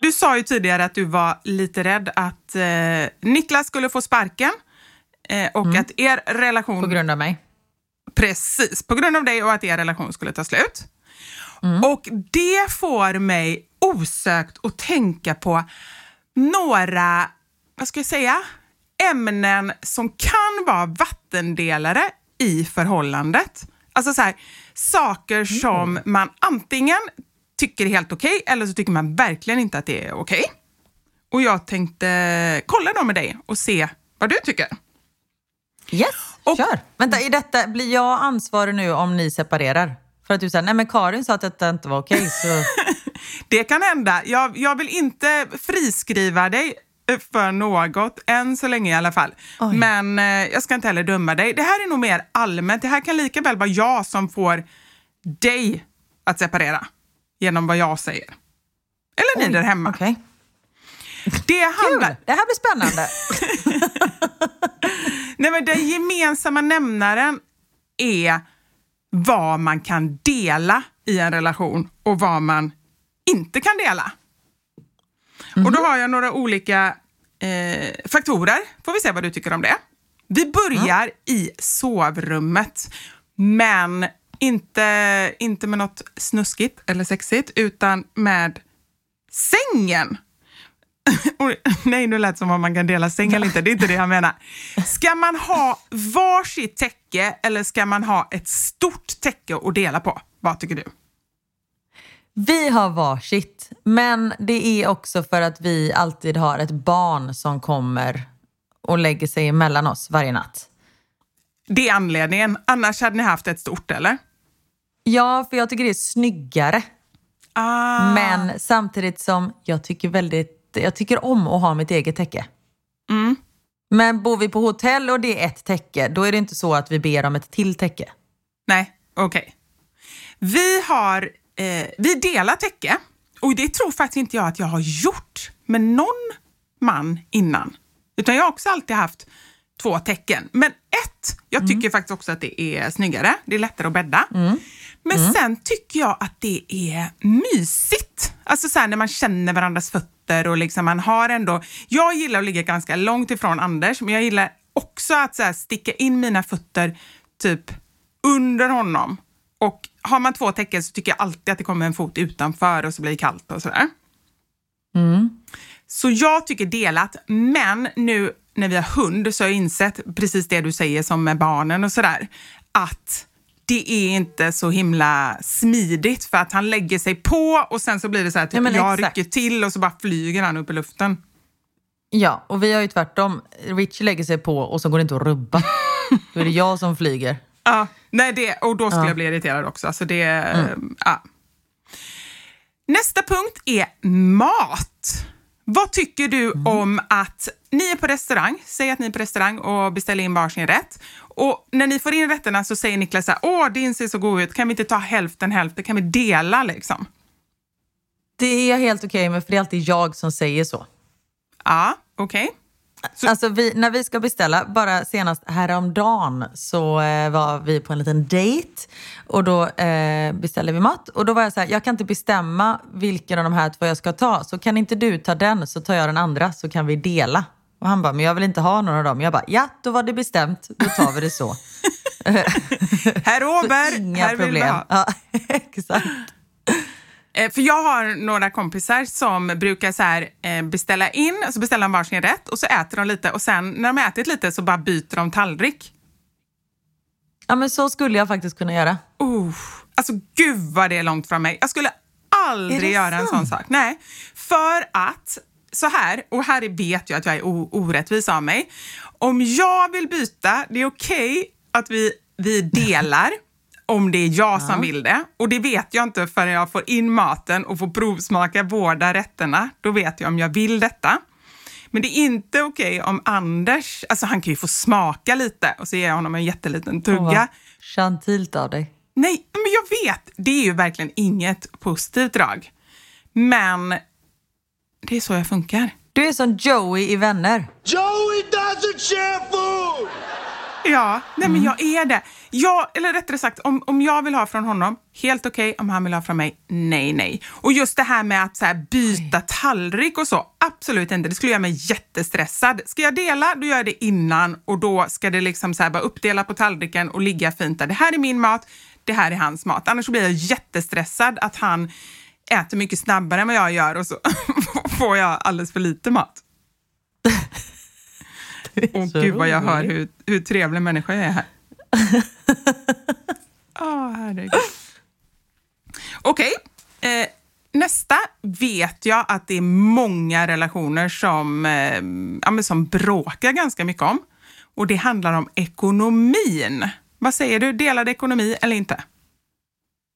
Du sa ju tidigare att du var lite rädd att eh, Niklas skulle få sparken eh, och att er relation... Mm. På grund av mig. Precis, på grund av dig och att er relation skulle ta slut. Mm. Och det får mig osökt att tänka på några, vad ska jag säga, ämnen som kan vara vattendelare i förhållandet. Alltså så här, saker som man antingen tycker är helt okej eller så tycker man verkligen inte att det är okej. Och jag tänkte kolla då med dig och se vad du tycker. Yes, kör. Vänta, är detta, blir jag ansvarig nu om ni separerar? För att du säger, nej men Karin sa att detta inte var okej. så... <laughs> Det kan hända. Jag, jag vill inte friskriva dig för något, än så länge i alla fall. Oj. Men eh, jag ska inte heller döma dig. Det här är nog mer allmänt. Det här kan lika väl vara jag som får dig att separera genom vad jag säger. Eller ni där hemma. Okej. Det handlar... Kul, det här blir spännande. <laughs> Nej, men den gemensamma nämnaren är vad man kan dela i en relation och vad man inte kan dela. Och då har jag några olika eh, faktorer. Får vi se vad du tycker om det. Vi börjar i sovrummet, men inte, inte med något snuskigt eller sexigt, utan med sängen. <laughs> Nej, nu lät som om man kan dela säng eller inte. Det är inte det jag menar. Ska man ha varsitt täcke eller ska man ha ett stort täcke att dela på? Vad tycker du? Vi har varsitt, men det är också för att vi alltid har ett barn som kommer och lägger sig emellan oss varje natt. Det är anledningen. Annars hade ni haft ett stort, eller? Ja, för jag tycker det är snyggare. Ah. Men samtidigt som jag tycker väldigt, jag tycker om att ha mitt eget täcke. Mm. Men bor vi på hotell och det är ett täcke, då är det inte så att vi ber om ett till täcke. Nej, okej. Vi har, eh, vi delar täcke och det tror faktiskt inte jag att jag har gjort med någon man innan. Utan jag har också alltid haft två täcken. Men ett, jag tycker faktiskt också att det är snyggare. Det är lättare att bädda. Men sen tycker jag att det är mysigt. Alltså så här, när man känner varandras fötter och liksom man har ändå... Jag gillar att ligga ganska långt ifrån Anders, men jag gillar också att så här, sticka in mina fötter typ under honom. Och har man två täcken så tycker jag alltid att det kommer en fot utanför och så blir det kallt och sådär. Så jag tycker delat, men nu när vi har hund så har jag insett precis det du säger som med barnen och sådär, att det är inte så himla smidigt för att han lägger sig på och sen så blir det så här typ, Ja, jag exakt. rycker till och så bara flyger han upp i luften. Ja, och vi har ju tvärtom. Richie lägger sig på och så går det inte att rubba. <laughs> Då är det jag som flyger. Ja, nej det, och då skulle Ja. jag bli irriterad också. Alltså det, ja. Nästa punkt är mat. Vad tycker du om att ni är på restaurang, säg att ni är på restaurang och beställer in varsin rätt. Och när ni får in rätterna så säger Niklas så här, åh din ser så god ut, kan vi inte ta hälften hälften, kan vi dela liksom? Det är jag helt okej med, för det är alltid jag som säger så. Ja, okej. Alltså vi, när vi ska beställa, bara senast häromdagen så eh, var vi på en liten dejt och då eh, beställde vi mat. Och då var jag så här, jag kan inte bestämma vilken av de här två jag ska ta. Så kan inte du ta den så tar jag den andra så kan vi dela. Och han bara, men jag vill inte ha någon av dem. Jag bara, ja då var det bestämt, då tar vi det så. <laughs> Herr Åberg, Inga här vill vi problem. ha. Ja, <laughs> exakt. Eh, För jag har några kompisar som brukar så här, eh, beställa in, så beställer de varsin rätt och så äter de lite och sen när de har ätit lite så bara byter de tallrik. Ja men så skulle jag faktiskt kunna göra. Uh, alltså gud vad det är långt från mig. Jag skulle aldrig göra en sån sant? sak. Nej, för att så här, och här vet jag att jag är orättvis av mig. Om jag vill byta, det är okej att vi, vi delar <laughs> om det är jag som vill det. Och det vet jag inte förrän jag får in maten och får provsmaka båda rätterna. Då vet jag om jag vill detta. Men det är inte okej om Anders, alltså han kan ju få smaka lite och så ger jag honom en jätteliten tugga. vad Chantilt av dig. Nej, men jag vet. Det är ju verkligen inget positivt drag. Men det är så jag funkar. Du är som Joey i Vänner. Joey doesn't share food! Ja, nej men jag är det. Jag, eller rättare sagt, om, om jag vill ha från honom, helt okej. Om han vill ha från mig, nej, nej. Och just det här med att så här, byta tallrik och så, absolut inte. Det skulle göra mig jättestressad. Ska jag dela, då gör jag det innan och då ska det liksom så här bara uppdela på tallriken och ligga fint där. Det här är min mat, det här är hans mat. Annars så blir jag jättestressad att han äter mycket snabbare än vad jag gör och så <laughs> får jag alldeles för lite mat. Och så gud vad jag hör hur, hur trevlig människa jag är här. <laughs> Oh, herregud. Okej. Okay. Eh, nästa vet jag att det är många relationer som, eh, ja, som bråkar ganska mycket om. Och det handlar om ekonomin. Vad säger du, delad ekonomi eller inte?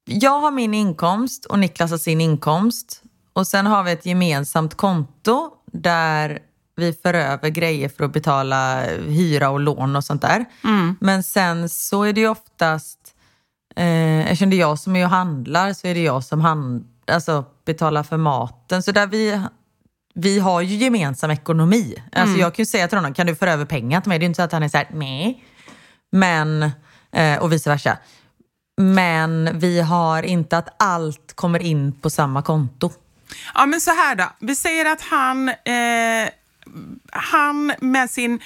Jag har min inkomst och Niklas har sin inkomst. Och sen har vi ett gemensamt konto där vi för över grejer för att betala hyra och lån och sånt där. Mm. Men sen så är det ju oftast, eh, eftersom det är jag som är och handlar så är det jag som hand, alltså, betalar för maten. Så där vi, vi har ju gemensam ekonomi. Alltså mm. Jag kan ju säga till honom, kan du föra över pengar till mig? Det är inte så att han är såhär, nej. Men, eh, och vice versa. Men vi har inte att allt kommer in på samma konto. Ja, men så här då. Vi säger att han, eh, han med sin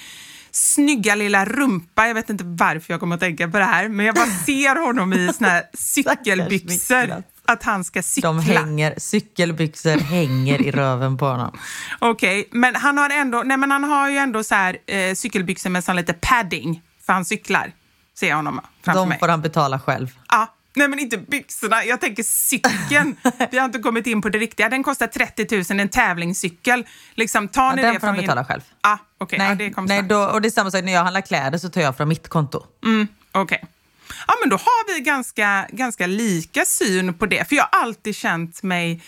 snygga lilla rumpa, jag vet inte varför jag kommer att tänka på det här, men jag bara <laughs> ser honom i såna här cykelbyxor. Att han ska cykla. De hänger, cykelbyxor hänger i röven på honom. <laughs> Okej, okay, men han har ändå, nej men han har ju ändå så här, eh, cykelbyxor med sån lite padding, för han cyklar. Ser jag honom framför De mig. får han betala själv. Ja, Nej men inte byxorna, jag tänker cykeln. <laughs> Vi har inte kommit in på det riktiga. Den kostar 30 000, en tävlingscykel. Liksom, tar ni ja, den det får han betala själv. Ah, okay. nej, ja, det nej då, och det är samma sak när jag handlar kläder så tar jag från mitt konto. Mm, Okej. Okay. Ja men då har vi ganska, ganska lika syn på det. För jag har alltid känt mig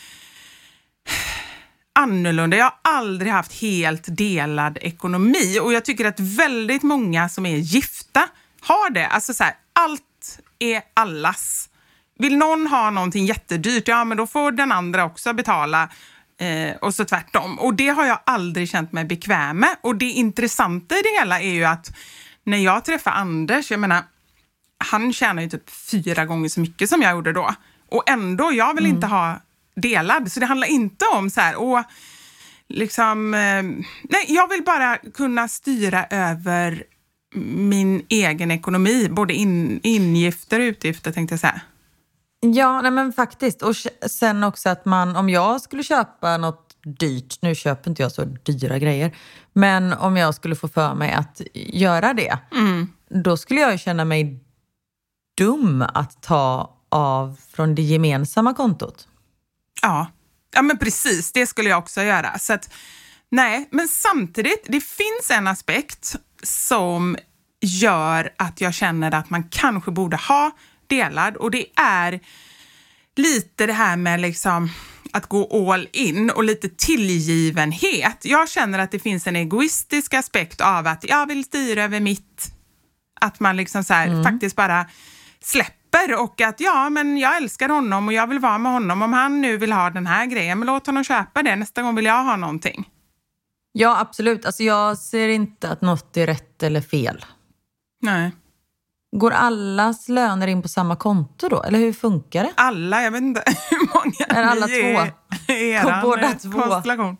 <sighs> annorlunda. Jag har aldrig haft helt delad ekonomi och jag tycker att väldigt många som är gifta har det. Alltså så här, allt är allas. Vill någon ha någonting jättedyrt, ja men då får den andra också betala eh, och så tvärtom. Och det har jag aldrig känt mig bekväm med. Och det intressanta i det hela är ju att när jag träffar Anders, jag menar, han tjänar ju typ fyra gånger så mycket som jag gjorde då. Och ändå, jag vill mm. inte ha delad. Så det handlar inte om så här, åh, liksom, eh, nej, jag vill bara kunna styra över min egen ekonomi, både in, ingifter och utgifter tänkte jag säga. Ja, nej men faktiskt. Och sen också att man, om jag skulle köpa något dyrt, nu köper inte jag så dyra grejer, men om jag skulle få för mig att göra det, mm. då skulle jag känna mig dum att ta av från det gemensamma kontot. Ja, ja men precis, det skulle jag också göra. Så att, nej, men samtidigt, det finns en aspekt som gör att jag känner att man kanske borde ha delad och det är lite det här med liksom att gå all in och lite tillgivenhet. Jag känner att det finns en egoistisk aspekt av att jag vill styra över mitt. Att man liksom så mm. faktiskt bara släpper och att ja, men jag älskar honom och jag vill vara med honom. Om han nu vill ha den här grejen, men låt honom köpa det. Nästa gång vill jag ha någonting. Ja, absolut. Alltså jag ser inte att något är rätt eller fel. Nej. Går allas löner in på samma konto då? Eller hur funkar det? Alla, jag vet inte <laughs> hur många är alla ni två? är båda eh, två. konstellation.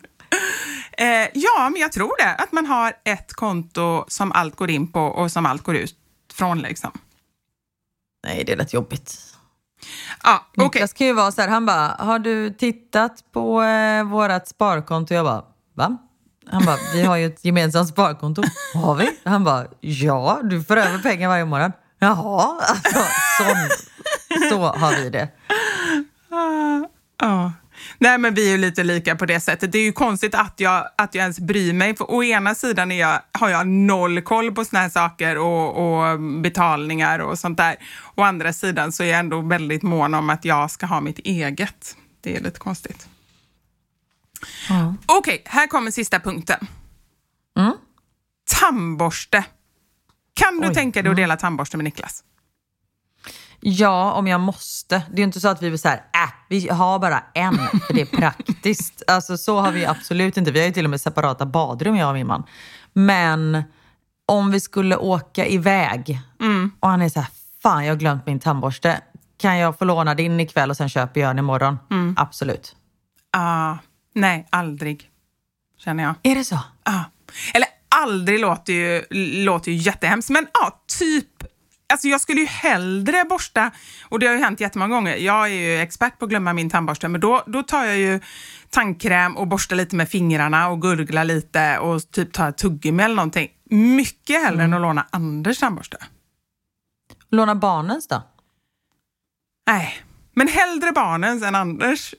Eh, ja, men jag tror det. Att man har ett konto som allt går in på och som allt går ut från. Liksom. Nej, det är lätt jobbigt. Ja, okay. Niklas kan ju vara så här, han bara, har du tittat på eh, vårt sparkonto? Jag bara, va? Han bara, vi har ju ett gemensamt sparkonto. Har vi? Han bara, ja, du får över pengar varje månad. Jaha, alltså, sån, så har vi det. Ja. Uh, Nej, men vi är ju lite lika på det sättet. Det är ju konstigt att jag, att jag ens bryr mig. För å ena sidan är jag, har jag noll koll på såna här saker och, och betalningar och sånt där. Å andra sidan så är jag ändå väldigt mån om att jag ska ha mitt eget. Det är lite konstigt. Ja. Okej, okay, här kommer sista punkten. Mm. Tandborste. Kan du Oj. tänka dig att mm. dela tandborste med Niklas? Ja, om jag måste. Det är ju inte så att vi vill så här, äh, vi har bara en, för det är praktiskt. <laughs> alltså så har vi absolut inte. Vi har ju till och med separata badrum, jag och min man. Men om vi skulle åka iväg mm. och han är så här, fan jag har glömt min tandborste. Kan jag få låna din ikväll och sen köper jag den imorgon? Mm. Absolut. Ah, Nej, aldrig. Känner jag. Är det så? Ja. Eller aldrig låter ju, låter ju jättehemskt, men ja, typ Alltså jag skulle ju hellre borsta, och det har ju hänt jättemånga gånger, jag är ju expert på att glömma min tandborste, men då, då tar jag ju tandkräm och borstar lite med fingrarna och gurglar lite och typ tar tuggummi eller någonting. Mycket hellre mm. än att låna Anders tandborste. Låna barnens då? Nej, men hellre barnens än Anders.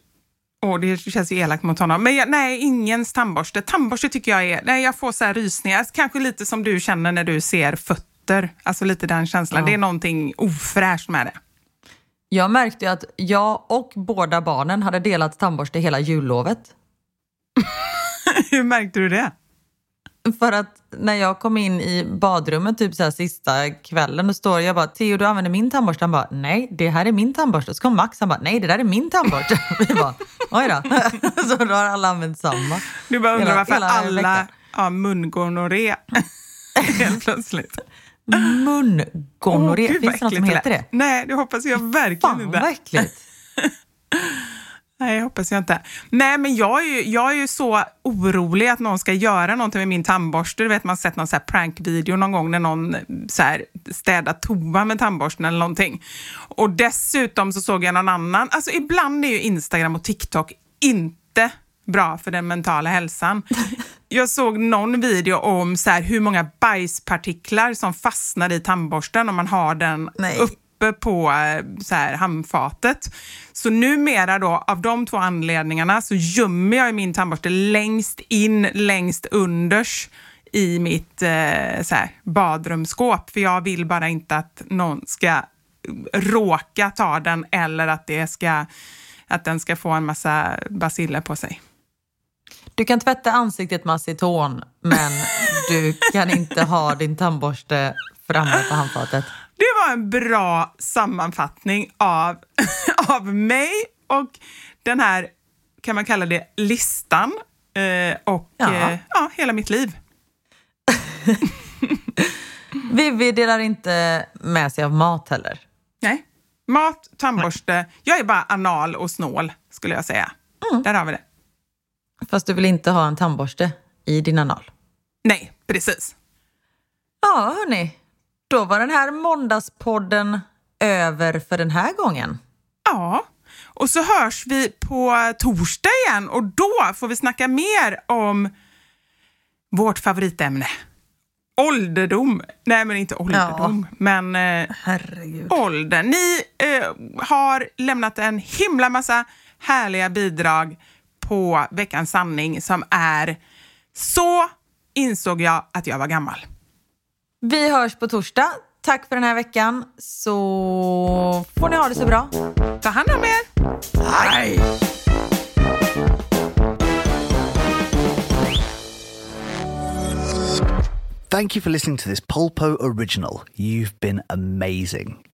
Åh, det känns ju elakt mot honom. Men jag, nej, ingens tandborste. Tandborste tycker jag är... Nej, jag får så här rysningar. Kanske lite som du känner när du ser fötter. Alltså lite den känslan. Ja. Det är någonting ofräscht med det. Jag märkte att jag och båda barnen hade delat tandborste hela jullovet. <laughs> Hur märkte du det? För att när jag kom in i badrummet typ så här sista kvällen och står jag bara Theo du använder min tandborste. Han bara nej det här är min tandborste. Så kom Max han bara nej det där är min tandborste. <laughs> Vi bara oj då. <laughs> så då har alla använt samma. Du bara undrar Hela- varför hela alla har mungonorré <laughs> helt plötsligt. Mungonorré, gud, finns det något som heter det? Nej, det hoppas jag verkligen Fan inte. vad äckligt. Nej, jag hoppas jag inte. Nej, men jag är, ju, jag är ju så orolig att någon ska göra någonting med min tandborste. Du vet, man har sett någon så här prankvideo någon gång när någon så här städar toa med tandborsten eller någonting. Och dessutom så såg jag någon annan. Alltså ibland är ju Instagram och TikTok inte bra för den mentala hälsan. <laughs> Jag såg någon video om så här hur många bajspartiklar som fastnar i tandborsten om man har den Nej. Uppe på eh, så här, handfatet. Så numera då, av de två anledningarna, så gömmer jag min tandborste längst in, längst unders i mitt eh, så här, badrumsskåp. För jag vill bara inte att någon ska råka ta den eller att, det ska, att den ska få en massa basiller på sig. Du kan tvätta ansiktet med aceton men <laughs> du kan inte ha din tandborste framme på handfatet. Det var en bra sammanfattning av, <laughs> av mig och den här, kan man kalla det, listan eh, och Ja. eh, ja, hela mitt liv. <laughs> Vivi delar inte med sig av mat heller. Nej. Mat, tandborste. Jag är bara anal och snål, skulle jag säga. Där har vi det. Fast du vill inte ha en tandborste i din anal. Nej, precis. Ja, hörni. Då var den här måndagspodden över för den här gången. Ja, och så hörs vi på torsdag igen och då får vi snacka mer om vårt favoritämne. Ålderdom. Nej, men inte ålderdom, men eh, Herregud. ålder. Ni eh, har lämnat en himla massa härliga bidrag på veckans sanning som är Så insåg jag att jag var gammal. Vi hörs på torsdag. Tack för den här veckan. Så får ni ha det så bra. Ta hand om er. Hej! Thank you for listening to this Polpo original. You've been amazing.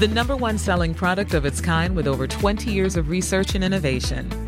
The number one selling product of its kind with over 20 years of research and innovation.